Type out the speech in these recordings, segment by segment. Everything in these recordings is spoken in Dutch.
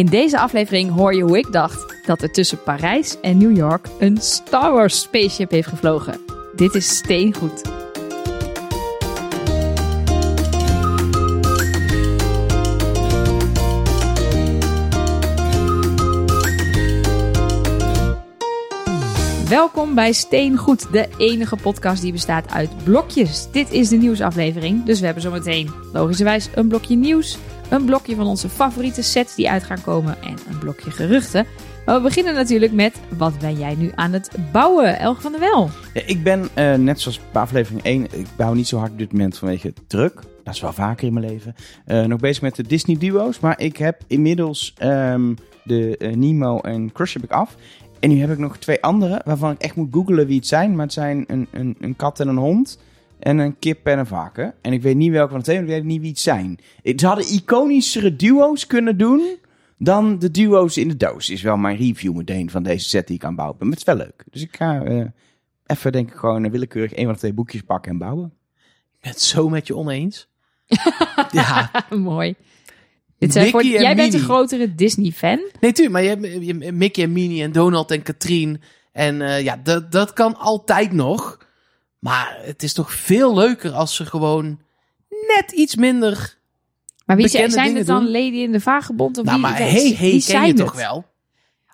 In deze aflevering hoor je hoe ik dacht dat er tussen Parijs en New York een Star Wars spaceship heeft gevlogen. Dit is steengoed. Welkom bij Steengoed, de enige podcast die bestaat uit blokjes. Dit is de nieuwsaflevering, dus we hebben zometeen logischerwijs een blokje nieuws, een blokje van onze favoriete sets die uit gaan komen en een blokje geruchten. Maar we beginnen natuurlijk met wat ben jij nu aan het bouwen, Elge van der Wel? Ik ben eh, net zoals bij aflevering 1, ik bouw niet zo hard op dit moment vanwege druk. Dat is wel vaker in mijn leven. Eh, nog bezig met de Disney duo's, maar ik heb inmiddels ehm, de eh, Nemo en Crush heb ik af. En nu heb ik nog twee andere waarvan ik echt moet googlen wie het zijn. Maar het zijn een, een, een kat en een hond. En een kip en een varken. En ik weet niet welke van de twee, want ik weet niet wie het zijn. Ze hadden iconischere duo's kunnen doen dan de duo's in de doos. Is wel mijn review meteen van deze set die ik aan bouwen ben. Maar het is wel leuk. Dus ik ga eh, even denk ik gewoon willekeurig een van de twee boekjes pakken en bouwen. Ik ben het zo met je oneens. ja, Mooi. Dit zijn voor, Mickey en jij bent een grotere Disney-fan. nee, tuurlijk. Maar je hebt je hebt Mickey en Minnie en Donald en Katrien. En eh, ja, dat, dat kan altijd nog. Maar het is toch veel leuker als ze gewoon net iets minder... Maar wie zijn, zijn het dan doen. Lady in de Vagebond? Of nou, wie, maar hey, wie hey, ken zijn je het? toch wel?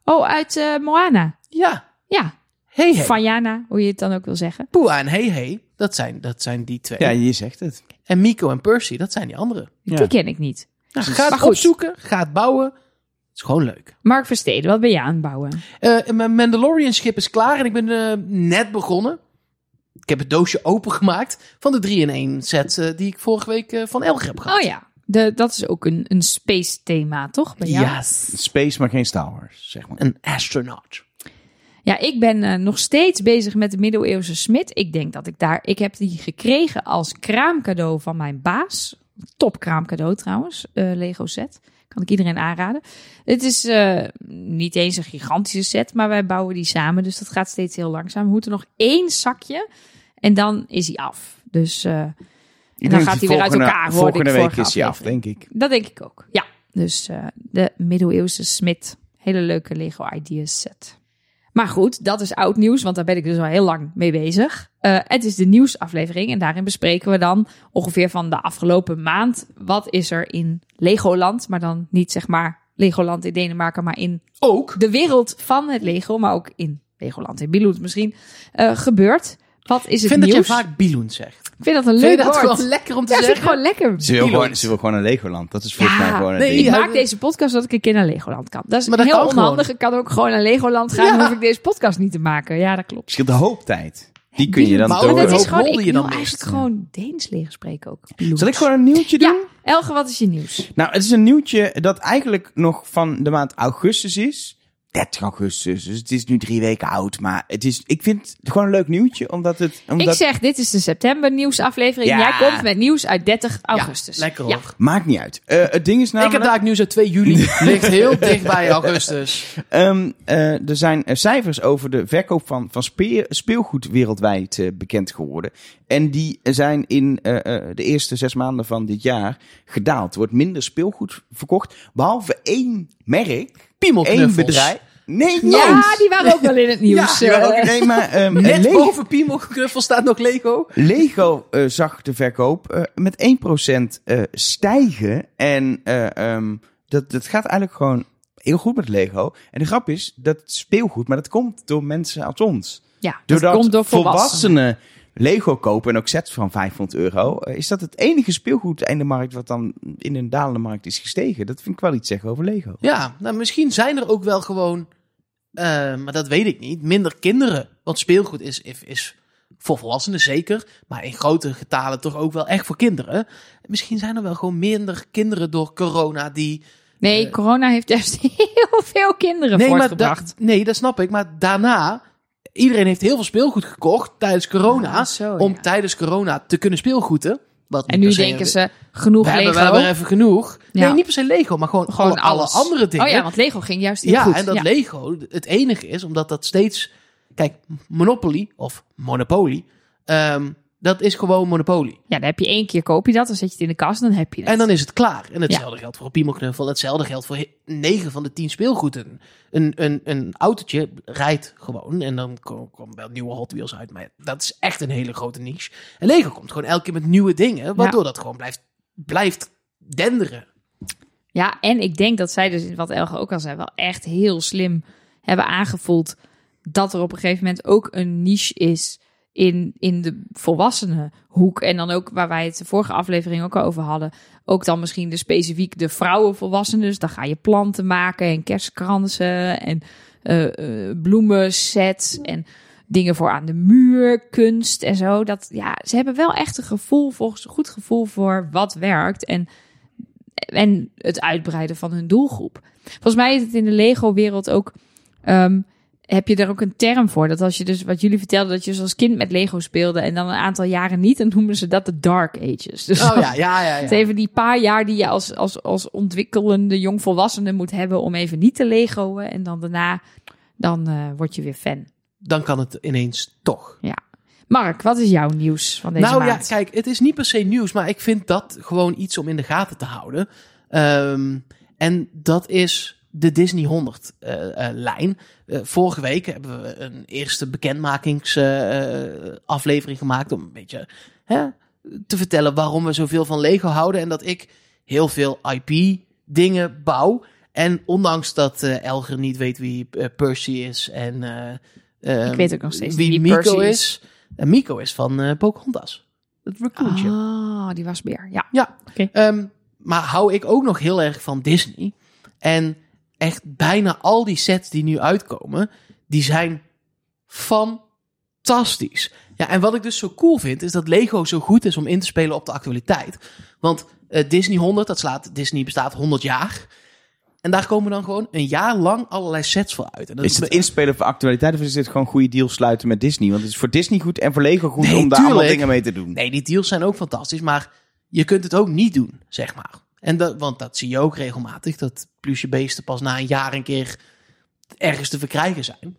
Oh, uit eh, Moana. Ja, Ja, hey, hey. Fajana, hoe je het dan ook wil zeggen. Poea en hey, hey. Dat zijn, dat zijn die twee. Ja, je zegt het. En Miko en Percy, dat zijn die andere. Ja. Die ken ik niet. Nou, Dus- ga maar het goed. opzoeken, ga het bouwen. Het is gewoon leuk. Mark Versteden, wat ben je aan het bouwen? Eh, mijn Mandalorian schip is klaar en ik ben eh, net begonnen. Ik heb het doosje opengemaakt van de 3-in-1 set eh, die ik vorige week eh, van Elger heb gehad. Oh ja, de, dat is ook een, een space thema, toch? Bij jou? Yes. Space, maar geen Star Wars, zeg maar. Een astronaut. Ja, ik ben eh, nog steeds bezig met de middeleeuwse smid. Ik denk dat ik daar... Ik heb die gekregen als kraamcadeau van mijn baas. Top kraamcadeau trouwens, eh, Lego set. Kan ik iedereen aanraden. Het is eh, niet eens een gigantische set, maar wij bouwen die samen. Dus dat gaat steeds heel langzaam. We moeten nog één zakje en dan is hij af. Dus eh, dan gaat hij weer uit elkaar, Volgende ik week is hij af, denk ik. dat denk ik ook. Ja, dus eh, de middeleeuwse smid. Hele leuke Lego Ideas set. Maar goed, dat is oud nieuws, want daar ben ik dus al heel lang mee bezig. Eh, het is de nieuwsaflevering en daarin bespreken we dan ongeveer van de afgelopen maand. Wat is er in Legoland, maar dan niet zeg maar Legoland in Denemarken, maar in Ook. de wereld van het Lego, maar ook in Legoland in Billund misschien, eh, gebeurd. Wat is Ik het vind dat nieuws? je vaak Biloen zegt. Ik vind dat een leuk dat woord. gewoon lekker om te Ja, vind ik zeggen? gewoon lekker. Ze wil, gewoon, ze wil gewoon een Legoland. Dat is volgens Ja, mij gewoon een nee, ding. Ik maak deze podcast zodat ik een keer naar Legoland kan. Dat is Maar dat heel kan onhandig. Ik kan ook gewoon naar Legoland gaan. Ja. Dan hoef ik deze podcast niet te maken. Ja, dat klopt. scheelt een hoop tijd. Die kun je dan Maar ook Maar door. dat is gewoon, ik je wil dan eigenlijk gewoon Deens leren spreken ook. Zal ik gewoon een nieuwtje doen? Ja, Elge, wat is je nieuws? Nou, het is een nieuwtje dat eigenlijk nog van de maand augustus is. 30 augustus, dus het is nu drie weken oud. Maar het is, ik vind het gewoon een leuk nieuwtje, omdat het... Omdat, Ik zeg, dit is de september nieuwsaflevering. Ja. Jij komt met nieuws uit 30 augustus. Lekker Ja. hoor. Maakt niet uit. Eh, het ding is Ik namelijk... heb daar nieuws uit 2 juli. Ligt heel dicht bij augustus. Ehm, eh, er zijn eh, cijfers over de verkoop van, van spee- speelgoed wereldwijd eh, bekend geworden. En die zijn in eh, eh, de eerste zes maanden van dit jaar gedaald. Er wordt minder speelgoed verkocht, behalve één merk, één bedrijf. Nee, Ja, die waren ook wel in het nieuws. Ja, ook- Eh, nee, maar ehm, Net Le- boven Piemelknuffels staat nog Lego. Lego eh, zag de verkoop eh, met 1% eh, stijgen. En eh, ehm, dat, dat gaat eigenlijk gewoon heel goed met Lego. En de grap is, dat speelgoed, maar dat komt door mensen als ons. ja, dat komt door volwassenen. volwassenen Lego kopen en ook sets van 500 euro, eh, is dat het enige speelgoed in de markt wat dan in een dalende markt is gestegen. Dat vind ik wel iets zeggen over Lego. Ja, nou misschien zijn er ook wel gewoon, eh, maar dat weet ik niet, minder kinderen. Want speelgoed is, is, voor volwassenen zeker, maar in grotere getalen toch ook wel echt voor kinderen. Misschien zijn er wel gewoon minder kinderen door corona die... Nee, corona heeft juist heel veel kinderen Nee, maar voortgebracht. da- nee, dat snap ik. Maar daarna, iedereen heeft heel veel speelgoed gekocht tijdens corona. Ah, zo, om ja. tijdens corona te kunnen speelgoeden. Wat En nu denken ze, genoeg we hebben, we Lego. hebben even genoeg. Ja. Nee, niet per se Lego, maar gewoon, Gewoon alle, alles. andere dingen. Oh ja, want Lego ging juist heel Ja, goed. en dat ja. Lego het enige is, omdat dat steeds... Kijk, Monopoly of Monopoly... ehm, Dat is gewoon Monopoly. Ja, dan heb je één keer koop je dat, dan zet je het in de kast en dan heb je het. En dan is het klaar. En hetzelfde geldt voor een piemelknuffel. Hetzelfde geldt voor 9 van de 10 speelgoeden. Een, een, een autootje rijdt gewoon. En dan komen kom wel nieuwe Hot Wheels uit. Maar dat is echt een hele grote niche. En Lego komt gewoon elke keer met nieuwe dingen. Waardoor dat gewoon blijft, blijft denderen. Ja, en ik denk dat zij dus, wat Elge ook al zei, wel echt heel slim hebben aangevoeld dat er op een gegeven moment ook een niche is in, in de volwassenenhoek. En dan ook waar wij het de vorige aflevering ook over hadden. Ook dan misschien de specifiek de vrouwenvolwassenen. Dus dan ga je planten maken en kerstkransen en uh, uh, bloemensets en dingen voor aan de muur, kunst en zo. Dat, ja, ze hebben wel echt een gevoel, volgens een goed gevoel voor wat werkt. En en het uitbreiden van hun doelgroep. Volgens mij is het in de Lego-wereld ook. Um, heb je er ook een term voor? Dat als je dus wat jullie vertelden, dat je dus als kind met Lego speelde en dan een aantal jaren niet, dan noemen ze dat de Dark Ages. Dus oh ja, ja, ja. ja. Het even die paar jaar die je als, als, als ontwikkelende jongvolwassene moet hebben om even niet te Legoen. En dan daarna, dan uh, word je weer fan. Dan kan het ineens toch. Ja. Mark, wat is jouw nieuws van deze nou, maand? Nou ja, kijk, het is niet per se nieuws, maar ik vind dat gewoon iets om in de gaten te houden. Um, en dat is de Disney 100 uh, uh, lijn. Uh, vorige week hebben we een eerste bekendmakingsaflevering gemaakt om een beetje hè, te vertellen waarom we zoveel van Lego houden en dat ik heel veel IP dingen bouw. En ondanks dat Elger niet weet wie Percy is en ik weet ook nog steeds wie, wie Miko Percy is. is. En Miko is van Pocahontas. Het raccoonje. Ah, die was meer. Ja. Ja. Okay. Um, maar hou ik ook nog heel erg van Disney. En echt bijna al die sets die nu uitkomen, die zijn fantastisch. Ja, en wat ik dus zo cool vind, is dat Lego zo goed is om in te spelen op de actualiteit. Want uh, Disney 100, dat slaat, Disney bestaat 100 jaar. En daar komen dan gewoon een jaar lang allerlei sets voor uit. En dat is het inspelen voor actualiteit of is dit gewoon goede deals sluiten met Disney? Want het is voor Disney goed en voor Lego goed nee, om daar allemaal dingen mee te doen. Nee, die deals zijn ook fantastisch, maar je kunt het ook niet doen, zeg maar. En dat, want dat zie je ook regelmatig, dat plusje beesten pas na een jaar een keer ergens te verkrijgen zijn.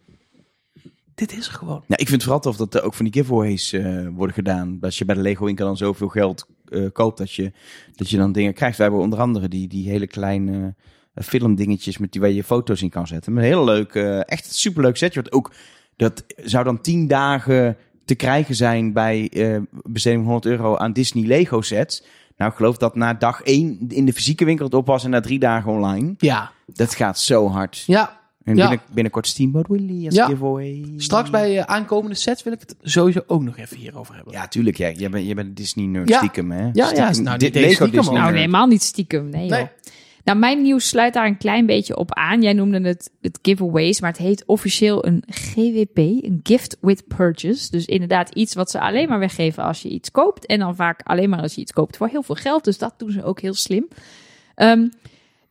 Dit is er gewoon. Ik vind het vooral tof dat er ook van die giveaways uh, worden gedaan. Als je bij de Lego winkel dan zoveel geld uh, koopt, dat je, dat je dan dingen krijgt. Wij hebben onder andere die, die hele kleine uh, filmdingetjes met die waar je foto's in kan zetten. Een hele leuk, uh, echt superleuk setje. Wat ook, dat zou dan tien dagen te krijgen zijn bij uh, besteding van 100 euro aan Disney Lego sets. Nou, ik geloof dat na dag één in de fysieke winkel het op was en na drie dagen online. Ja. Dat gaat zo hard. Ja. En Ja. binnen, binnenkort Steamboat Willie als Ja. giveaway. Straks bij uh, aankomende sets wil ik het sowieso ook nog even hierover hebben. Ja, tuurlijk. Ja. Jij bent, jij bent een Disney-nerd Ja. stiekem, hè? Ja, ja, nou, Di- niet eens Lego stiekem, Disney. Nou, nerd. helemaal niet stiekem. Nee, Nee. joh. Nou, mijn nieuws sluit daar een klein beetje op aan. Jij noemde het, het giveaways, maar het heet officieel een GWP, een Gift with Purchase. Dus inderdaad iets wat ze alleen maar weggeven als je iets koopt. En dan vaak alleen maar als je iets koopt voor heel veel geld. Dus dat doen ze ook heel slim. Ehm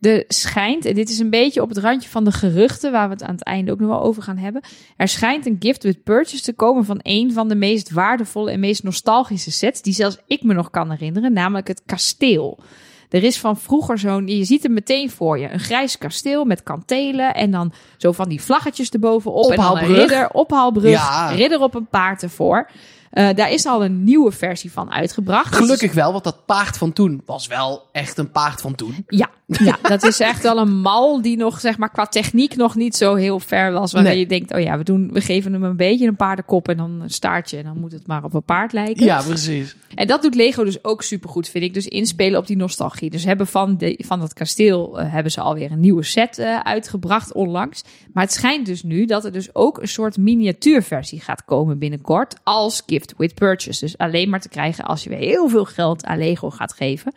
er schijnt, en dit is een beetje op het randje van de geruchten, waar we het aan het einde ook nog wel over gaan hebben. Er schijnt een gift with purchase te komen van een van de meest waardevolle en meest nostalgische sets, die zelfs ik me nog kan herinneren, namelijk het kasteel. Er is van vroeger zo'n, je ziet hem meteen voor je, een grijs kasteel met kantelen en dan zo van die vlaggetjes erbovenop. En dan een Ophaalbrug. ridder, ophaalbrug, Ja. ridder op een paard ervoor. Eh, daar is al een nieuwe versie van uitgebracht. Gelukkig wel, want dat paard van toen was wel echt een paard van toen. Ja, ja, dat is echt wel een mal die nog, zeg maar, qua techniek nog niet zo heel ver was. Nee. je denkt, oh ja, we, doen, we geven hem een beetje een paardenkop en dan een staartje. En dan moet het maar op een paard lijken. Ja, precies. En dat doet Lego dus ook supergoed, vind ik. Dus inspelen op die nostalgie. Dus hebben van, de, van dat kasteel eh, hebben ze alweer een nieuwe set eh, uitgebracht onlangs. Maar het schijnt dus nu dat er dus ook een soort miniatuurversie gaat komen binnenkort. Als gift with purchase. Dus alleen maar te krijgen als je weer heel veel geld aan Lego gaat geven.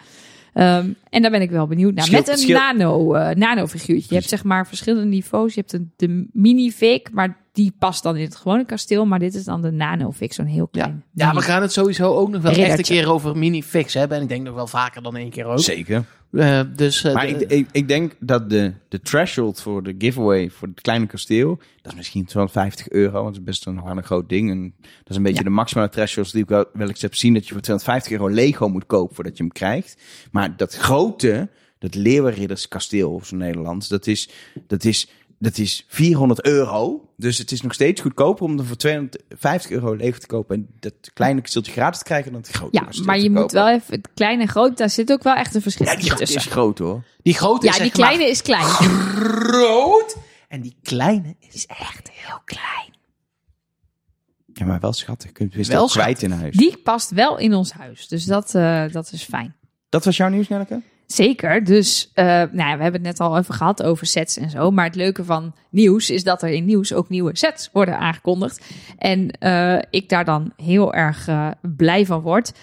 Ehm, en daar ben ik wel benieuwd naar. Met een nano, eh nano figuurtje. Je hebt zeg maar verschillende niveaus. Je hebt een, de mini-fig, maar die past dan in het gewone kasteel. Maar dit is dan de nano-fig, zo'n heel klein. ja, we gaan het sowieso ook nog wel echt een keer over mini-fix hebben. En ik denk nog wel vaker dan één keer ook. Zeker. Eh, dus, eh, Maar de- ik, ik, ik denk dat de, de threshold voor de giveaway voor het kleine kasteel, dat is misschien 250 euro, want het is best een, een groot ding. En dat is een beetje Ja. de maximale threshold die ik wel, wel eens heb zien, dat je voor 250 euro Lego moet kopen voordat je hem krijgt. Maar dat grote, dat Leeuwenridderskasteel of zo Nederlands, dat is, dat is dat is 400 euro. Dus het is nog steeds goedkoper om er voor 250 euro Lego te kopen. En dat kleine kasteeltje gratis te krijgen dan het grote Ja, maar je moet kopen. wel even... Het kleine en groot, daar zit ook wel echt een verschil Ja, die grote tussen. is groot hoor. Die grote Ja, is die kleine is klein. groot. En die kleine is Echt heel klein. Ja, maar wel schattig. Kun je het Wel wel kwijt in huis. Die past wel in ons huis. Dus dat, eh, dat is fijn. Dat was jouw nieuws, Nelleke? Zeker. Dus eh, nou ja, we hebben het net al even gehad over sets en zo. Maar het leuke van nieuws is dat er in nieuws ook nieuwe sets worden aangekondigd. En eh, ik daar dan heel erg eh, blij van word.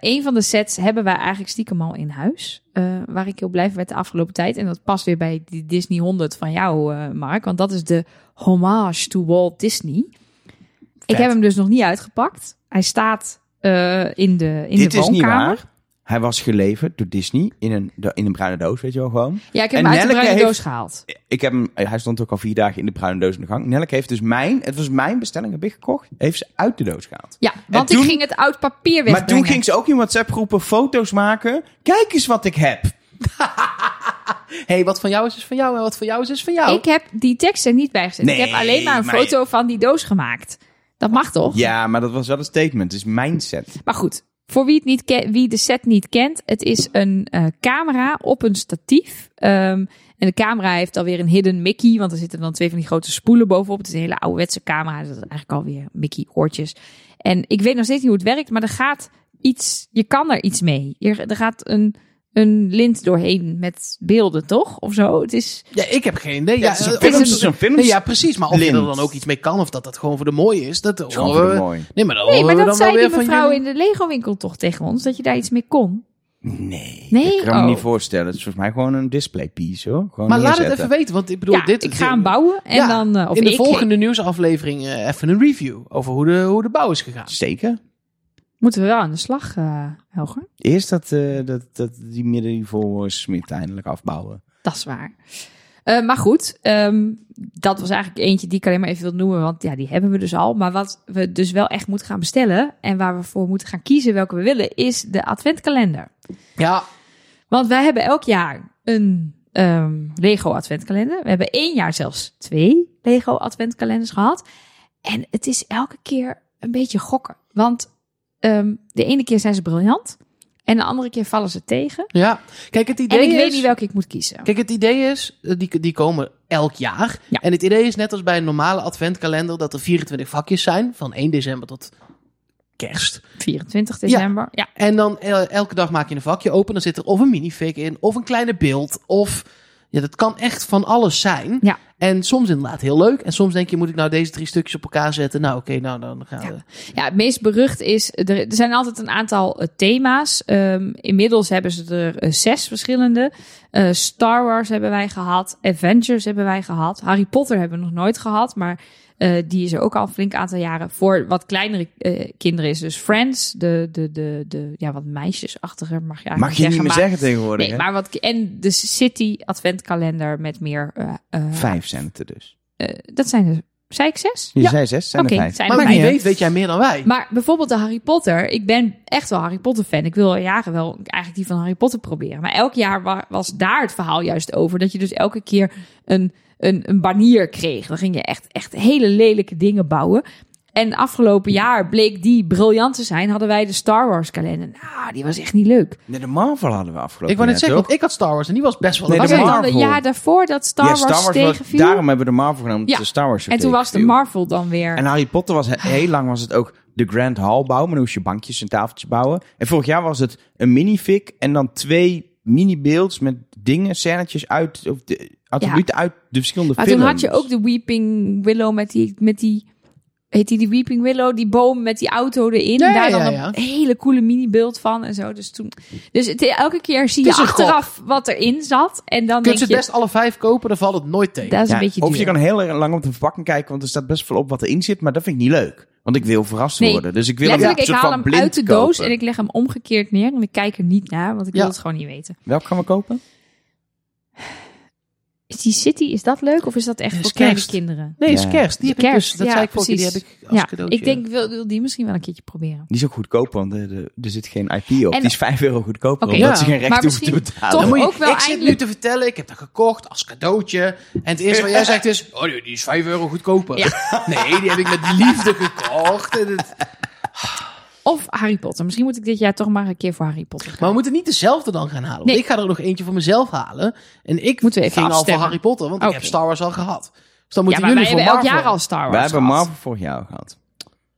Een van de sets hebben wij eigenlijk stiekem al in huis. waar ik heel blij van werd de afgelopen tijd. En dat past weer bij die Disney 100 van jou, Mark. Want dat is de homage to Walt Disney. Ik heb hem dus nog niet uitgepakt. Hij staat in de, in Dit de is niet woonkamer. waar. Hij was geleverd door Disney in een, in een bruine doos, weet je wel gewoon. Ja, ik heb En hem uit de bruine heeft- doos gehaald. Ik heb hem, hij stond ook al vier dagen in de bruine doos in de gang. Nelleke heeft dus mijn, het was mijn bestelling, heb ik gekocht, heeft ze uit de doos gehaald. Ja, want toen- ik ging het oud papier wegbrengen. Maar toen ging ze ook in WhatsApp groepen foto's maken. Kijk eens wat ik heb. hey, wat van jou is, is van jou. En wat van jou is, is van jou. Ik heb die tekst er niet bij gezet. ik heb alleen maar een maar- foto van die doos gemaakt. Dat mag toch? Ja, maar dat was wel een statement. Het is mijn set. Maar goed, voor wie, het niet wie de set niet kent, het is een eh, camera op een statief. Ehm, en de camera heeft alweer een hidden Mickey, want er zitten dan twee van die grote spoelen bovenop. Het is een hele ouderwetse camera, dat is eigenlijk alweer Mickey oortjes. En ik weet nog steeds niet hoe het werkt, maar er gaat iets, je kan er iets mee. Er, er gaat een, een lint doorheen met beelden, toch? Of zo. Het is, Ja, ik heb geen idee. Ja, het is een eh, is een Nee, ja, precies. Maar of je er dan ook iets mee kan, of dat dat gewoon voor de mooie is, dat is gewoon horen voor de we- mooi. Nee, maar, dan nee, maar we dat dan zei die weer van mevrouw in de Lego winkel toch tegen ons, dat je daar iets mee kon. Nee, Nee? dat kan me Oh. niet voorstellen. Het is volgens mij gewoon een display piece hoor. Gewoon Maar laat het even weten, want ik bedoel, ja, dit... ik ga hem bouwen en Ja, dan... eh, of in de ik, volgende nieuwsaflevering eh, even een review over hoe de, hoe de bouw is gegaan. Zeker. Moeten we wel aan de slag, eh Helger? Eerst dat, eh, dat, dat die middenniveau Smit eindelijk afbouwen. Dat is waar. Eh, maar goed, ehm, dat was eigenlijk eentje die ik alleen maar even wil noemen. Want ja, die hebben we dus al. Maar wat we dus wel echt moeten gaan bestellen... en waar we voor moeten gaan kiezen welke we willen... is de adventkalender. Ja, Want wij hebben elk jaar een ehm, Lego adventkalender. We hebben één jaar zelfs twee Lego adventkalenders gehad. En het is elke keer een beetje gokken. Want ehm, de ene keer zijn ze briljant... en de andere keer vallen ze tegen. ja. Kijk, het idee En ik is... weet niet welke ik moet kiezen. Kijk, het idee is, eh, die, die komen elk jaar. Ja. En het idee is net als bij een normale adventkalender dat er 24 vakjes zijn, van 1 december tot kerst. 24 december. Ja. En dan el- elke dag maak je een vakje open, dan zit er of een minifig in, of een kleine beeld, of... Ja, dat kan echt van alles zijn. Ja. En soms inderdaad heel leuk. En soms denk je, moet ik nou deze drie stukjes op elkaar zetten? Nou, oké, nou dan gaan we... Ja, het meest berucht is, er, er zijn altijd een aantal eh, thema's. Ehm, inmiddels hebben ze er eh, zes verschillende. Eh, Star Wars hebben wij gehad, Avengers hebben wij gehad, Harry Potter hebben we nog nooit gehad, maar eh, die is er ook al een flink aantal jaren. Voor wat kleinere eh, kinderen is dus Friends, de, de, de, de ja, wat meisjesachtiger mag je eigenlijk Mag je niet zeggen. meer maar, zeggen tegenwoordig. Nee, hè? maar wat, en de City adventkalender met meer, eh, eh, Vijf zijn het er dus. eh, dat zijn er, zei ik zes? Je Ja. zei zes, zijn Oké, er vijf. zijn Maar wie weet, weet jij meer dan wij. Maar bijvoorbeeld de Harry Potter. Ik ben echt wel Harry Potter fan. Ik wil al jaren wel eigenlijk die van Harry Potter proberen. Maar elk jaar wa- was daar het verhaal juist over. Dat je dus elke keer een, een, een banier kreeg. Dan ging je echt, echt hele lelijke dingen bouwen. En afgelopen jaar bleek die briljant te zijn. Hadden wij de Star Wars kalender. Nou, die was echt niet leuk. Nee, de Marvel hadden we afgelopen ik wou net jaar, zeggen, toch? want ik had Star Wars en die was best wel... Nee, was de het dan Marvel. een jaar daarvoor dat Star, ja, Wars, Star Wars was- tegenviel? daarom hebben we de Marvel genomen, Ja. de Star Wars en toen was de. Marvel dan weer... En Harry Potter was heel lang was het ook de Grand Hall bouwen, maar dan moest je bankjes en tafeltjes bouwen. En vorig jaar was het een minifig en dan twee mini-beelds met dingen, scènetjes uit, of de attributen uit de verschillende Maar films. toen had je ook de Weeping Willow met die, met die heet die, die Weeping Willow, die boom met die auto erin. Ja, en daar ja, dan ja. een hele coole mini-beeld van en zo. Dus toen, dus het, elke keer zie je achteraf wat erin zat. En dan Kun je best alle vijf kopen, dan valt het nooit tegen. dat is Ja, een beetje of je kan heel erg lang op de verpakking kijken, want er staat best veel op wat erin zit, maar dat vind ik niet leuk. Want ik wil verrast Nee, worden. Dus ik wil Letterlijk, hem ik soort haal van hem blind uit de doos kopen. en ik leg hem omgekeerd neer. En ik kijk er niet naar, want ik wil Ja. het gewoon niet weten. Welke gaan we kopen? Is die City, is dat leuk of is dat echt voor kleine kinderen? Nee, is kerst. Die heb ik Kerst, dus. Dat ja, zei ik keer. Die heb ik als Ja, cadeautje. ik denk, wil, wil die misschien wel een keertje proberen. Die is ook goedkoop, want er, zit geen IP op. En- die is 5 euro goedkoper, omdat Ja. ze geen recht hoeven te betalen. toch Dan moet je, ook wel ik zit nu te vertellen, ik heb dat gekocht als cadeautje. En het eerste wat jij zegt is, oh die die is 5 euro goedkoper. Nee, die heb ik met liefde gekocht. En het- Of Harry Potter. Misschien moet ik dit jaar toch maar een keer voor Harry Potter gaan. Maar we moeten niet dezelfde dan gaan halen. Want Nee. ik ga er nog eentje voor mezelf halen. En ik Moeten we even ging al voor. Harry Potter, want ik heb Star Wars al gehad. Dus dan moeten maar wij jullie voor hebben elk Marvel. jaar al Star Wars Wij hebben. Marvel vorig jaar al gehad.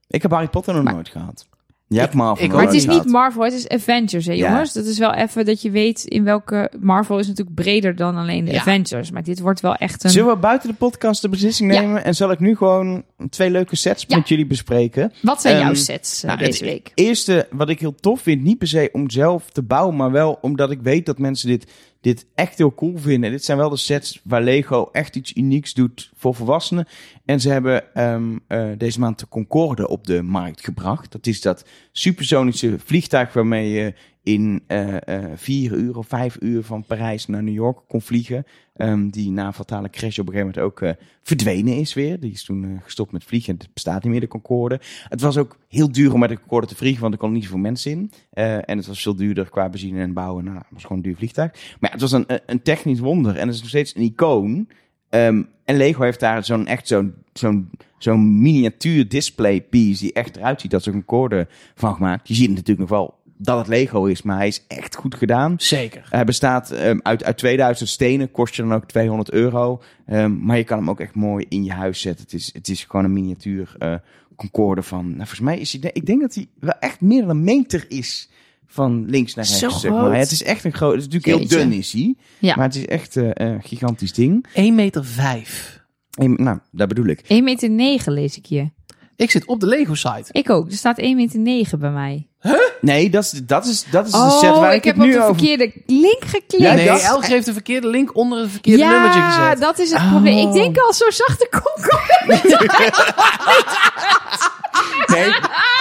Ik heb Harry Potter nog Maar- nooit gehad. Jij hebt Marvel ik Maar het is niet Marvel, het is Avengers, hè Ja. jongens. Dat is wel even dat je weet in welke... Marvel is natuurlijk breder dan alleen de Ja. Avengers. Maar dit wordt wel echt een... Zullen we buiten de podcast de beslissing Ja. nemen? En zal ik nu gewoon twee leuke sets Ja. met jullie bespreken? Wat zijn Ehm, jouw sets eh, nou, deze het week? Eerste wat ik heel tof vind, niet per se om zelf te bouwen, maar wel omdat ik weet dat mensen dit, dit echt heel cool vinden. Dit zijn wel de sets waar Lego echt iets unieks doet voor volwassenen. En ze hebben ehm, eh, deze maand de Concorde op de markt gebracht. Dat is dat supersonische vliegtuig waarmee je in eh, eh, vier uur of vijf uur van Parijs naar New York kon vliegen. Ehm, die na fatale crash op een gegeven moment ook eh, verdwenen is weer. Die is toen eh, gestopt met vliegen. Het bestaat niet meer, de Concorde. Het was ook heel duur om met de Concorde te vliegen, want er kon niet zoveel mensen in. Eh, en het was veel duurder qua benzine en bouwen. Nou, het was gewoon een duur vliegtuig. Maar ja, het was een, een technisch wonder en het is nog steeds een icoon. Ehm, en Lego heeft daar zo'n echt zo'n zo'n zo'n miniatuur display piece die echt eruit ziet dat een Concorde van gemaakt. Je ziet natuurlijk nog wel dat het Lego is, maar hij is echt goed gedaan. Zeker. Hij bestaat ehm, uit, uit 2000 stenen, kost je dan ook 200 euro. Ehm, maar je kan hem ook echt mooi in je huis zetten. Het is, het is gewoon een miniatuur eh, Concorde van... Nou, volgens mij is hij... Ik denk dat hij wel echt meer dan een meter is van links naar rechts. Zo zeg maar. groot. Het is echt een groot... Het is natuurlijk Jeetje. heel dun is hij. Ja. Maar het is echt eh, een gigantisch ding. 1 meter 5. En, nou, dat bedoel ik. 1 meter 9 lees ik hier. Ik zit op de Lego site. Ik ook. Er staat 1 meter 9 bij mij. Nee, dat is, dat is, dat is de Oh, set waar ik, ik heb het op nu de over... verkeerde link geklikt. Ja, nee, dat- Elge heeft de verkeerde link onder het verkeerde nummertje Ja, gezet. dat is het Oh. probleem. Ik denk al, zo zachte concorde. Nee,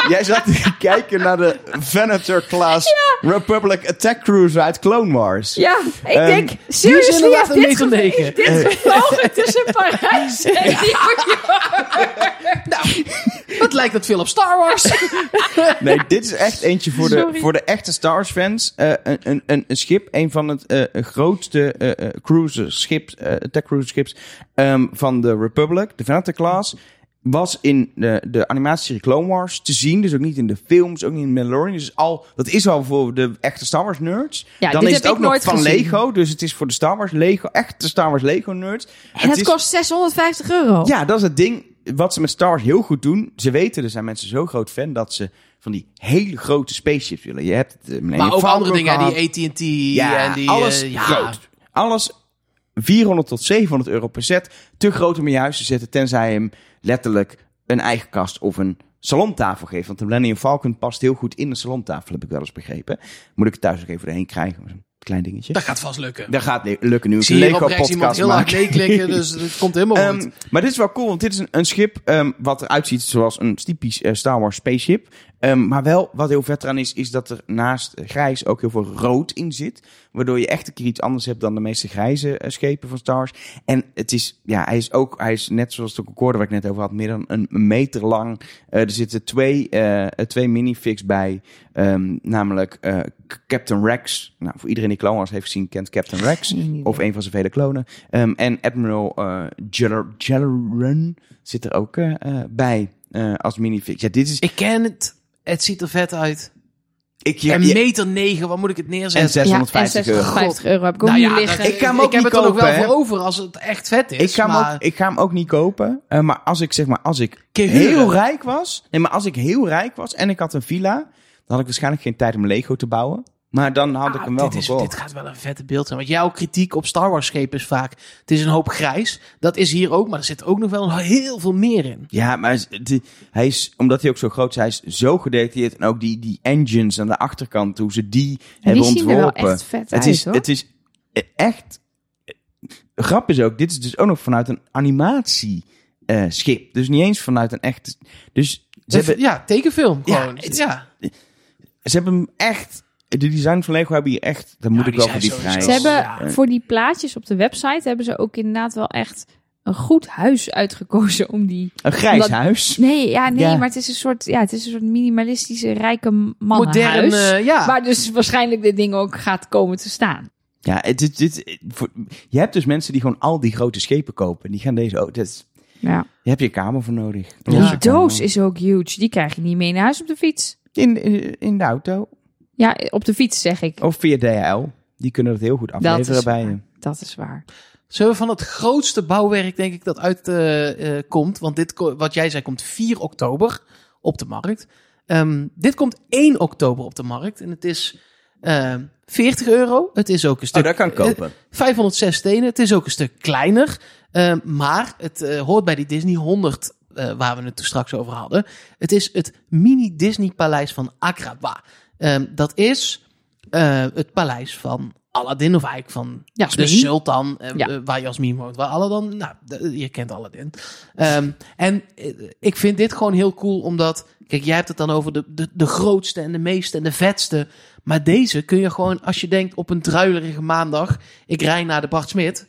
jij zat te kijken naar de Venator-class Republic Attack Cruiser uit Clone Wars. Ja, ik Ehm, denk, is seriously, heeft dit, heeft dit gevlogen tussen Parijs en New York. Wat lijkt dat veel op Star Wars? Nee, dit is echt eentje voor de, Sorry. voor de echte Star Wars fans. Eh, een, een, een, schip, een van het eh, grootste eh, eh, eh, attack cruiser schips ehm, van de Republic, de Venator class. Was in de, de animatieserie Clone Wars te zien. Dus ook niet in de films, ook niet in Mandalorian. Dus al, dat is al voor de echte Star Wars nerds. Ja, Dan dit is heb het ook ik nog nooit van gezien. Lego. Dus het is voor de Star Wars Lego, echte Star Wars Lego nerds. En het is- kost 650 euro. Ja, dat is het ding. Wat ze met Star Wars heel goed doen. Ze weten, er zijn mensen zo groot fan dat ze van die hele grote spaceships willen. Je hebt het, eh, Millennium Maar ook andere dingen, gehad. die AT&T Ja, en die... alles eh, ja. groot. Alles 400 tot 700 euro per set. Te groot om in je huis te zetten, tenzij je hem letterlijk een eigen kast of een salontafel geeft. Want de Millennium Falcon past heel goed in een salontafel, heb ik wel eens begrepen. Moet ik het thuis nog even doorheen krijgen. Klein dingetje. Dat gaat vast lukken. Dat gaat lukken nu. Ik zie Lego op rechts iemand podcast heel hard maken. nee klikken, dus het komt helemaal Ehm, goed. maar dit is wel cool, want dit is een, een schip ehm, wat eruit ziet zoals een typisch eh, Star Wars spaceship. Ehm, maar wel, wat heel vet eraan is, is dat er naast grijs ook heel veel rood in zit. Waardoor je echt een keer iets anders hebt dan de meeste grijze eh, schepen van Star Wars. En het is, ja, hij is ook, hij is net zoals de Concorde waar ik net over had, meer dan een, meter lang. Eh, er zitten twee, eh, twee minifigs bij, Ehm, namelijk eh, Captain Rex. Nou, voor iedereen die Clone Wars heeft gezien, kent Captain Rex. Of een van zijn vele klonen. Ehm, en Admiral eh Jelleran zit er ook eh, eh, bij eh, als minifix. Ja, dit is... Ik ken het. Het ziet er vet uit. Ik, ja, een ja, meter negen, waar moet ik het en neerzetten? 650 ja, en euro. 650 euro heb ik ook Nou niet ja, liggen. dat- Ik ga hem ook heb niet het er nog wel voor over als het echt vet is. Ik ga, hem ook, ik ga hem ook niet kopen. Eh, maar als ik zeg maar, als ik heel rijk was. Nee, maar als ik heel rijk was en ik had een villa. Dan had ik waarschijnlijk geen tijd om Lego te bouwen. Maar dan had ik Ah, hem wel dit, is, dit gaat wel een vette beeld zijn. Want jouw kritiek op Star Wars schepen is vaak... Het is een hoop grijs. Dat is hier ook. Maar er zit ook nog wel heel veel meer in. Ja, maar die- hij is, omdat hij ook zo groot is, hij is zo gedetailleerd. En ook die, die engines aan de achterkant, hoe ze die, hebben die zien er wel ontworpen. echt vet het uit, is, hoor. Het is echt... Grap is ook, dit is dus ook nog vanuit een animatieschip. dus niet eens vanuit een echt... Dus ze hebben, Ja, tekenfilm Ja, gewoon. het- Ja, ze hebben hem echt de design van Lego hebben hier echt, daar moet Ja, ik wel voor die. Ze hebben Ja. voor die plaatjes op de website hebben ze ook inderdaad wel echt een goed huis uitgekozen om die. Een grijs Omdat- huis. Nee, ja, nee, Ja. maar het is een soort, ja, het is een soort minimalistische rijke Modern, mannenhuis. eh, ja. Waar dus waarschijnlijk dit ding ook gaat komen te staan. Ja, het, dit, dit, voor, je hebt dus mensen die gewoon al die grote schepen kopen. Die gaan deze, oh, dit, is- Ja. daar heb je kamer voor nodig. Die doos kamer. is ook huge. Die krijg je niet mee naar huis op de fiets. In, in, in de auto. Ja, op de fiets zeg ik. Of via DHL. Die kunnen dat heel goed afleveren bij waar. je. Dat is waar. Zullen we van het grootste bouwwerk, denk ik, dat uit eh, eh, komt. Want dit, wat jij zei, komt 4 oktober op de markt. Ehm, dit komt 1 oktober op de markt. En het is ehm 40 euro. Het is ook een Oh, stuk... dat kan ik kopen. eh, 506 stenen. Het is ook een stuk kleiner. Ehm, maar het eh, hoort bij die Disney 100, eh, waar we het toen straks over hadden. Het is het mini Disney paleis van Agrabah. Ehm, dat is eh, het paleis van Aladdin, of eigenlijk van de sultan, eh, Ja. eh, waar Jasmine woont. Waar Aladdin, nou, je kent Aladdin. Ehm, en ik vind dit gewoon heel cool, omdat... Kijk, jij hebt het dan over de, de, de grootste en de meeste en de vetste. Maar deze kun je gewoon, als je denkt op een druilerige maandag... Ik rij naar de Bart Smit.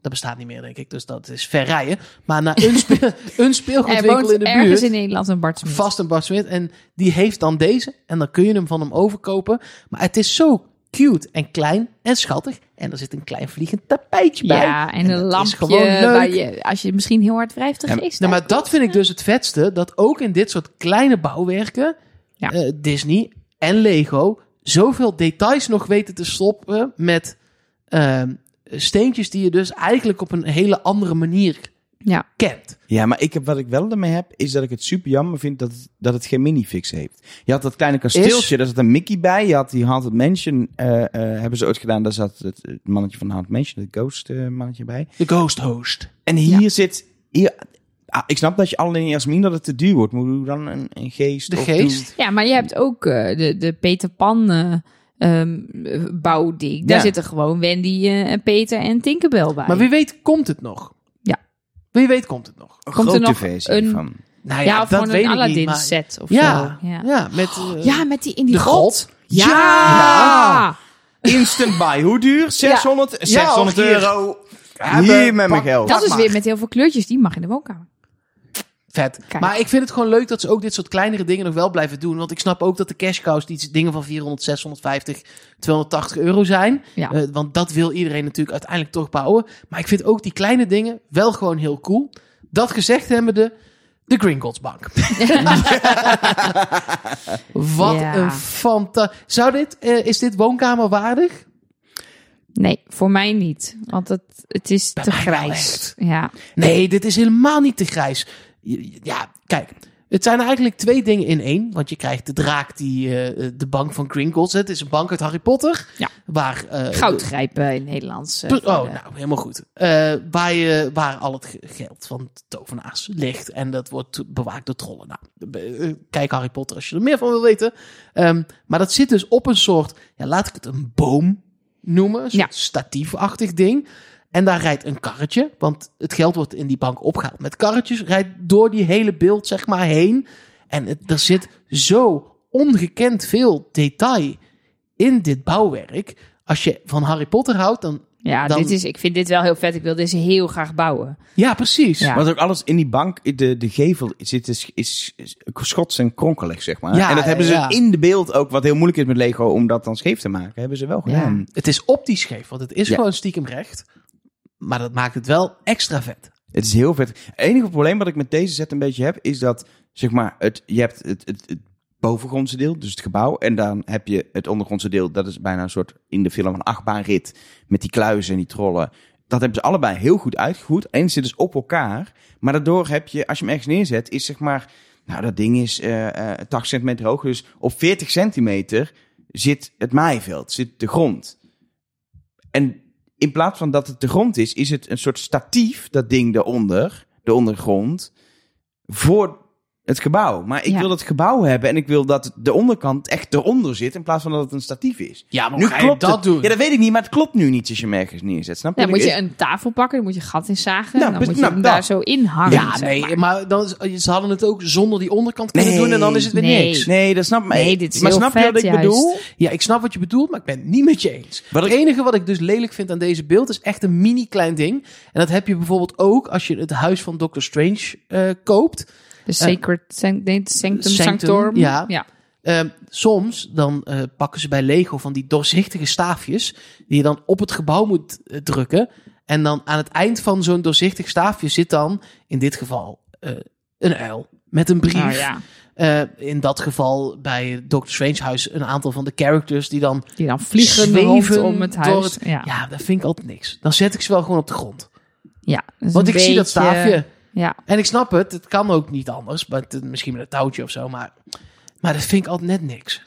Dat bestaat niet meer, denk ik. Dus dat is ver rijden. Maar naar een, speel, een Er speelgoedwinkel woont in de ergens buurt... in Nederland een Bart Smit. Vast een Bart Smit. En die heeft dan deze. En dan kun je hem van hem overkopen. Maar het is zo cute en klein en schattig. En er zit een klein vliegend tapijtje bij. Ja, en een is lampje gewoon leuk. je, als je misschien heel hard wrijft, de Ja, geest Nou, maar uitkomt. dat vind ik dus het vetste. Dat ook in dit soort kleine bouwwerken... Ja. eh, Disney en Lego... zoveel details nog weten te stoppen... met ehm, steentjes die je dus eigenlijk op een hele andere manier Ja. kent. Ja, maar ik heb, wat ik wel ermee heb, is dat ik het super jammer vind dat, het- dat het geen minifix heeft. Je had dat kleine kasteeltje, daar zat een Mickey bij. Je had die Haunted Mansion, eh, eh, hebben ze ooit gedaan. Daar zat het, het mannetje van Haunted Mansion, het ghost eh, mannetje bij. De Ghost Host. En hier zit... Hier, ah, ik snap dat je alleen Jasmin dat het te duur wordt. Moet je dan een, een geest? De of geest. ja, maar je hebt ook eh, de, de Peter Pan eh, bouwding. Daar Ja. zitten gewoon Wendy eh, en Peter en Tinkerbell bij. Maar wie weet komt het nog. Ja. Wie weet komt het nog. Een Komt er grote nog versie een- van. Nou ja, of dat weet een ik niet, Aladdin maar- set of Ja, zo. ja. Ja. met... eh, Ja, met die in die grot. Ja! Ja! Instant buy. Hoe duur? 600, 600 hier. euro. Hier met mijn geld. Dat is weer met heel veel kleurtjes. Die mag in de woonkamer. Vet. Kijk. Maar ik vind het gewoon leuk dat ze ook dit soort kleinere dingen nog wel blijven doen. Want ik snap ook dat de cash cows die dingen van 400, 650, 280 euro zijn. Ja. Eh, want dat wil iedereen natuurlijk uiteindelijk toch bouwen. Maar ik vind ook die kleine dingen wel gewoon heel cool. Dat gezegd hebben de de Gringotts Bank. Wat Ja. een fanta... Zou dit, eh, is dit woonkamerwaardig? Nee, voor mij niet. Want het, het is Bij te grijs. Ja. Nee, dit is helemaal niet te grijs. Ja, kijk. Het zijn eigenlijk twee dingen in één. Want je krijgt de draak die eh, de bank van Gringotts. Het is een bank uit Harry Potter. Ja. Waar, eh, Goudgrijpen in het Nederlands. eh, oh, nou, helemaal goed. Waar, je, waar al het ge- geld van tovenaars ligt. En dat wordt bewaakt door trollen. Nou, kijk Harry Potter als je er meer van wil weten. Ehm, maar dat zit dus op een soort, ja, laat ik het een boom noemen. Een Ja. statiefachtig ding. En daar rijdt een karretje, want het geld wordt in die bank opgehaald met karretjes. Rijdt door die hele beeld, zeg maar, heen. En het, er zit zo ongekend veel detail in dit bouwwerk. Als je van Harry Potter houdt, dan... Ja, Dan- dit is, ik vind dit wel heel vet. Ik wil deze heel graag bouwen. Ja, precies. Ja. Want ook alles in die bank, de, de gevel zit is, is, is schots en kronkelig, zeg maar. Ja, en dat hebben ze ja. in de beeld ook, wat heel moeilijk is met Lego, om dat dan scheef te maken. Hebben ze wel Ja. gedaan. Het is optisch scheef, want het is Ja. gewoon stiekem recht. Maar dat maakt het wel extra vet. Het is heel vet. Het enige probleem wat ik met deze set een beetje heb, is dat, zeg maar, het, je hebt het, het, het bovengrondse deel, dus het gebouw. En dan heb je het ondergrondse deel, dat is bijna een soort in de film van achtbaanrit. Met die kluizen en die trollen. Dat hebben ze allebei heel goed uitgevoerd. En zit dus op elkaar. Maar daardoor heb je, als je hem ergens neerzet, is zeg maar, nou dat ding is eh eh 80 centimeter hoog. Dus op 40 centimeter zit het maaiveld, zit de grond. En in plaats van dat het de grond is, is het een soort statief, dat ding daaronder, de ondergrond, voor het gebouw. Maar ik Ja. wil het gebouw hebben en ik wil dat de onderkant echt eronder zit in plaats van dat het een statief is. Ja, maar nu je klopt dat het. doen? Ja, dat weet ik niet, maar het klopt nu niet als je hem ergens neerzet. Snap je? Dan wat moet je een tafel pakken, dan moet je gat in zagen. Nou, dan moet je nou, hem dat. daar zo in hangen. Ja, zeg nee, maar. maar, dan, ze hadden het ook zonder die onderkant kunnen Nee. doen en dan is het weer Nee. niks. Nee, dat snap ik. Nee, dit is maar heel snap je wat ik juist. bedoel? Ja, ik snap wat je bedoelt, maar ik ben het niet met je eens. Wat het ik- enige wat ik dus lelijk vind aan deze beeld is echt een mini klein ding. En dat heb je bijvoorbeeld ook als je het huis van Doctor Strange eh, koopt. De Sacred nee, het Sanctum, Sanctum, Sanctorum. ja. ja. Ehm, soms dan eh, pakken ze bij Lego van die doorzichtige staafjes die je dan op het gebouw moet eh, drukken. En dan aan het eind van zo'n doorzichtig staafje zit dan in dit geval eh, een uil met een brief. Nou ja, Eh, in dat geval bij Doctor Strange huis een aantal van de characters die dan die dan vliegen zweven rondom het huis. het- ja. Ja, dat vind ik altijd niks. Dan zet ik ze wel gewoon op de grond. ja, Want ik zie dat staafje. Ja, En ik snap het, het kan ook niet anders. Maar het- misschien met een touwtje of zo. Maar, maar dat vind ik altijd net niks.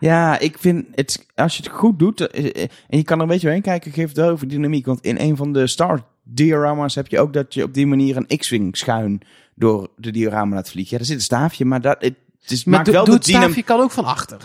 Ja, ik vind het, als je het goed doet eh, eh, en je kan er een beetje doorheen kijken, geeft het wel over dynamiek. Want in een van de Star diorama's heb je ook dat je op die manier een X-Wing schuin door de diorama laat vliegen. Ja, daar zit een staafje, maar dat, het, het is, Maar maakt do- wel doe de het staafje kan ook van achter.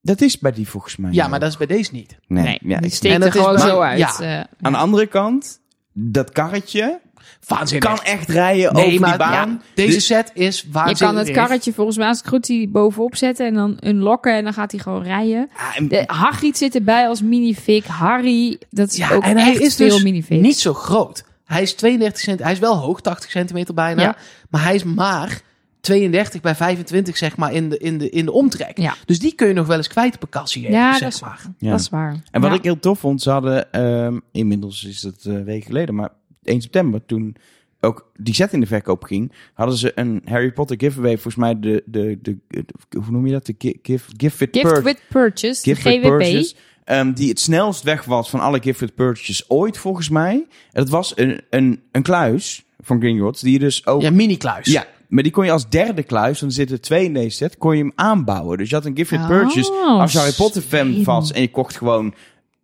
Dat is bij die volgens mij. Ja, maar dat is bij deze niet. Nee, nee, ja, die ik- steekt er gewoon zo uit. ja. eh, Aan de andere kant, dat karretje Waanzinnig. kan echt rijden nee, over maar die baan. ja, deze Dus- set is je waanzinnig. kan het karretje volgens mij als het goed is bovenop zetten en dan unlocken en dan gaat hij gewoon rijden. En- De Hagrid zit erbij als minifig. Harry, dat is Ja, ook en hij echt is veel dus niet zo groot. Hij is 32 cent. Hij is wel hoog, 80 centimeter bijna. Ja. Maar hij is maar 32 bij 25 zeg maar in de, in de, in de omtrek. Ja. Dus die kun je nog wel eens kwijt op een kassie. even, Ja, zeg dat is maar. Ja. Dat is waar. En wat Ja. ik heel tof vond, ze hadden, ehm, inmiddels is het een week geleden, maar 1 september, toen ook die set in de verkoop ging, hadden ze een Harry Potter giveaway, volgens mij de, de, de, de- hoe noem je dat? De gi- gift, gift with Gift pur- with purchase, gift de with purchase, ehm, die het snelst weg was van alle gift with purchases ooit, volgens mij. En dat was een, een, een kluis van Gringotts, die je dus ook... Ja, mini-kluis. Ja, maar die kon je als derde kluis, want er zitten twee in deze set, kon je hem aanbouwen. Dus je had een gift with Oh, purchase. Als je Harry Potter fan was en je kocht gewoon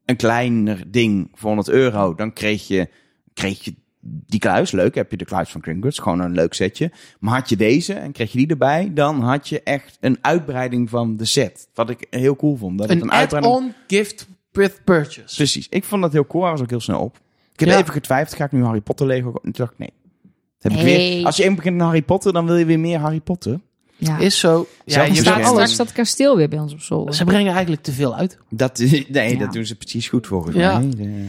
een kleiner ding voor 100 euro, dan kreeg je, kreeg je die kluis. Leuk, heb je de kluis van Gringotts, gewoon een leuk setje. Maar had je deze en kreeg je die erbij, dan had je echt een uitbreiding van de set. Wat ik heel cool vond. Dat het Een een uitbreiding... add-on gift with purchase. Precies, ik vond dat heel cool. Hij was ook heel snel op. Ik heb Ja. even getwijfeld, ga ik nu Harry Potter Lego? kopen? Toen dacht ik, nee. Dat heb ik Nee. weer. Als je even begint met Harry Potter, dan wil je weer meer Harry Potter. Ja. Is zo. Ja, je een staat straks dat kasteel weer bij ons op zolder. Ze brengen eigenlijk te veel uit. Dat, nee, Ja. dat doen ze precies goed volgens Ja. mij.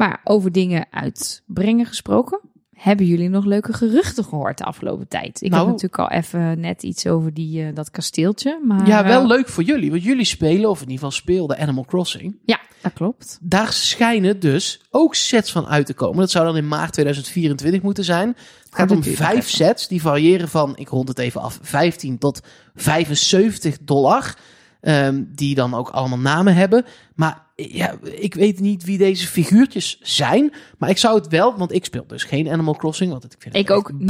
Maar over dingen uitbrengen gesproken. Hebben jullie nog leuke geruchten gehoord de afgelopen tijd? Ik Nou. heb natuurlijk al even net iets over die, eh, dat kasteeltje. Maar, Ja, wel eh, leuk voor jullie. Want jullie spelen, of in ieder geval speelden Animal Crossing. Ja, dat klopt. Daar schijnen dus ook sets van uit te komen. Dat zou dan in maart 2024 moeten zijn. Het gaat dat om vijf sets. Die variëren van, ik rond het even af, 15 tot 75 dollar. Ehm, die dan ook allemaal namen hebben. Maar ja, ik weet niet wie deze figuurtjes zijn. Maar ik zou het wel, want ik speel dus geen Animal Crossing. Want ik vind het Ik ook echt niet.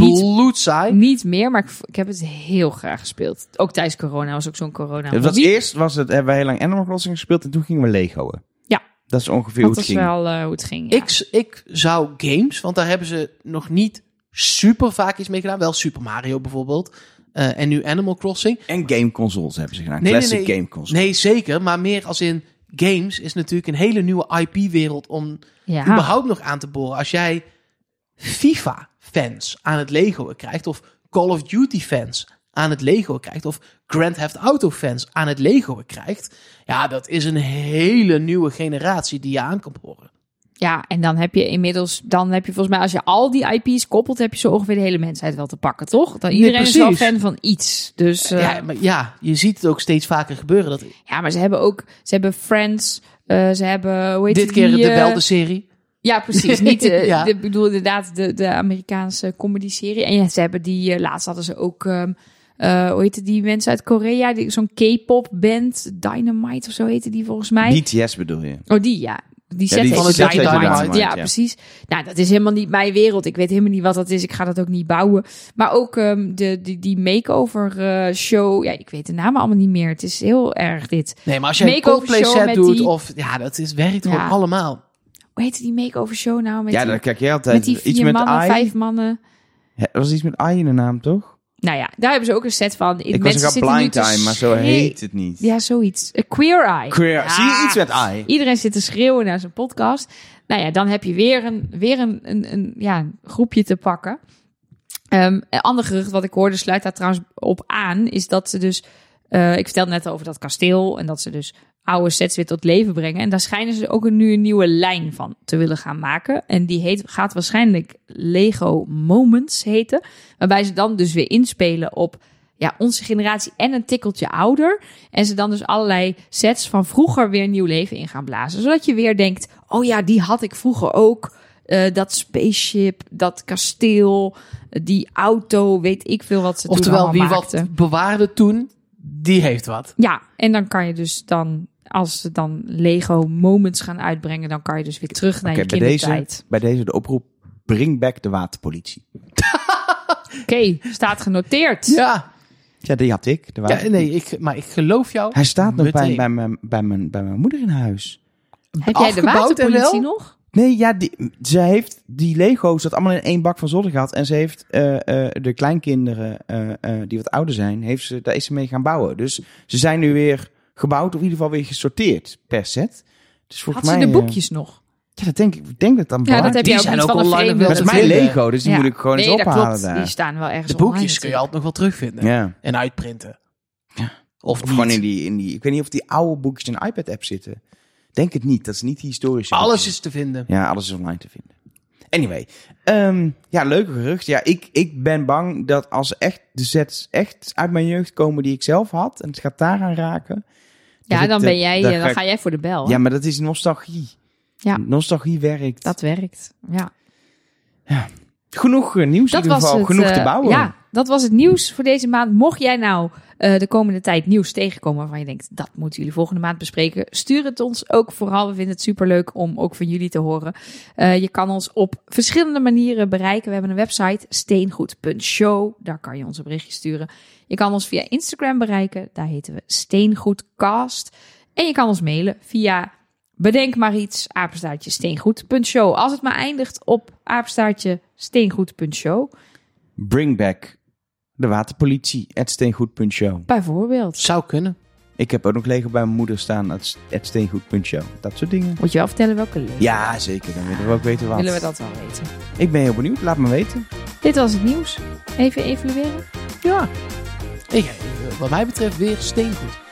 Niet meer, maar ik, ik heb het heel graag gespeeld. Ook tijdens corona was ook zo'n corona. Het was eerst was het, hebben we heel lang Animal Crossing gespeeld en toen gingen we Legoen. Ja. Dat is ongeveer Dat hoe het was ging. wel eh, hoe het ging. ja. Ik, ik zou games, want daar hebben ze nog niet super vaak iets mee gedaan. Wel Super Mario bijvoorbeeld. Eh, en nu Animal Crossing. En game consoles hebben ze gedaan. Nee, nee, Classic nee. game consoles. Nee, zeker. Maar meer als in games is natuurlijk een hele nieuwe IP-wereld om ja. überhaupt nog aan te boren. Als jij FIFA-fans aan het Lego krijgt, of Call of Duty-fans aan het Lego krijgt, of Grand Theft Auto-fans aan het Lego krijgt, ja, dat is een hele nieuwe generatie die je aan kan boren. Ja, en dan heb je inmiddels, dan heb je volgens mij, als je al die IP's koppelt, heb je zo ongeveer de hele mensheid wel te pakken, toch? Dan iedereen is wel fan van iets. Dus eh, ja, maar ja, je ziet het ook steeds vaker gebeuren. Dat, ja, maar ze hebben ook, ze hebben Friends, eh, ze hebben, hoe heet dit die, keer de eh, Belde-serie. Ja, precies. Niet de, Ja. de, bedoel inderdaad de, de Amerikaanse comedy-serie. En ja, ze hebben die, laatst hadden ze ook, ehm eh, hoe heette die mensen uit Korea? Die- Zo'n K-pop band, Dynamite of zo heette die volgens mij. BTS bedoel je? Oh, die ja. Die set die Dynamite. Dynamite, Ja, ja. precies. Nou, dat is helemaal niet mijn wereld. Ik weet helemaal niet wat dat is. Ik ga dat ook niet bouwen. Maar ook ehm, de, die, die makeover eh, show. Ja, ik weet de namen allemaal niet meer. Het is heel erg dit. Nee, maar als je een Makeover Coldplay show set doet, die- of ja, dat is, werkt Ja. gewoon allemaal. Hoe heet die makeover show nou? Met Ja, die, daar kijk jij altijd. met die vier iets met mannen, I. vijf mannen. Ja, er was iets met I in de naam, toch? Nou ja, daar hebben ze ook een set van. Ik was Mensen ook zitten nu blind eye, maar zo heet het niet. Ja, zoiets. A queer eye. Queer. Ja. Zie je iets met eye? Iedereen zit te schreeuwen naar zijn podcast. Nou ja, dan heb je weer een, weer een, een, een ja, een groepje te pakken. Ehm, een ander gerucht wat ik hoorde, sluit daar trouwens op aan, is dat ze dus... eh, ik vertelde net over dat kasteel en dat ze dus oude sets weer tot leven brengen. En daar schijnen ze ook een, nu een nieuwe lijn van te willen gaan maken. En die heet, gaat waarschijnlijk Lego Moments heten. Waarbij ze dan dus weer inspelen op ja, onze generatie en een tikkeltje ouder. En ze dan dus allerlei sets van vroeger weer nieuw leven in gaan blazen. Zodat je weer denkt, oh ja, die had ik vroeger ook. Eh, dat spaceship, dat kasteel, eh, die auto, weet ik veel wat ze toen Oftewel, wie allemaal wat maakten. bewaarde toen, die heeft wat. Ja, en dan kan je dus dan, als ze dan Lego Moments gaan uitbrengen, dan kan je dus weer terug naar Oké, je bij deze, kindertijd. bij deze de oproep. Bring back de waterpolitie. Oké, staat genoteerd. Ja, Ja, die had ik. De ja nee, ik, maar ik geloof jou. Hij staat nog bij, bij, mijn, bij, mijn, bij mijn moeder in huis. Heb jij de waterpolitie nog? Nee, ja, die, ze heeft die Lego's dat allemaal in één bak van zolder gehad. En ze heeft eh, eh, de kleinkinderen, eh, eh, die wat ouder zijn, heeft ze, daar is ze mee gaan bouwen. Dus ze zijn nu weer gebouwd, of in ieder geval weer gesorteerd per set. Dus volgens Had ze mij... de eh, boekjes nog? ja, dat denk ik. Ik denk dat dan Ja, dat heb die je ook zijn ook online Dat is mijn. Lego, dus die Ja. moet ik gewoon nee, eens dat ophalen klopt. daar. Die staan wel ergens De boekjes online kun je altijd nog wel terugvinden. Ja. En uitprinten. Ja. Of, Of niet. gewoon in die, in die... Ik weet niet of die oude boekjes in de iPad-app zitten. Denk het niet. Dat is niet die historische Alles is te vinden. Ja, alles is online te vinden. Anyway, ehm, ja, leuke gerucht. Ja, ik, ik ben bang dat als echt de sets echt uit mijn jeugd komen die ik zelf had, en het gaat daaraan raken. Ja, ik dan ben jij, dan eh, ga dan ik- ga jij voor de bel. Ja, maar dat is nostalgie. Ja. Nostalgie werkt. Dat werkt. Ja. Genoeg eh, nieuws Dat in ieder geval. het, Genoeg te eh, bouwen. Ja, dat was het nieuws voor deze maand. Mocht jij nou eh, de komende tijd nieuws tegenkomen waarvan je denkt, dat moeten jullie volgende maand bespreken, stuur het ons ook vooral. We vinden het superleuk om ook van jullie te horen. Je kan ons op verschillende manieren bereiken. We hebben een website, steengoed.show. Daar kan je ons een berichtje sturen. Je kan ons via Instagram bereiken. Daar heten we Steengoedcast. En je kan ons mailen via bedenk maar iets, apenstaartje steengoed.show. Als het maar eindigt op apenstaartje steengoed.show. Bring back de waterpolitie. at steengoed.show. Bijvoorbeeld. Zou kunnen. Ik heb ook nog Lego bij mijn moeder staan. steengoed.show. Dat soort dingen. Moet je wel vertellen welke leuk. Ja, zeker. Dan willen we ook weten wat. Willen we dat wel weten. Ik ben heel benieuwd. Laat me weten. Dit was het nieuws. Even evalueren. Ja. Ik, eh, wat mij betreft weer steengoed.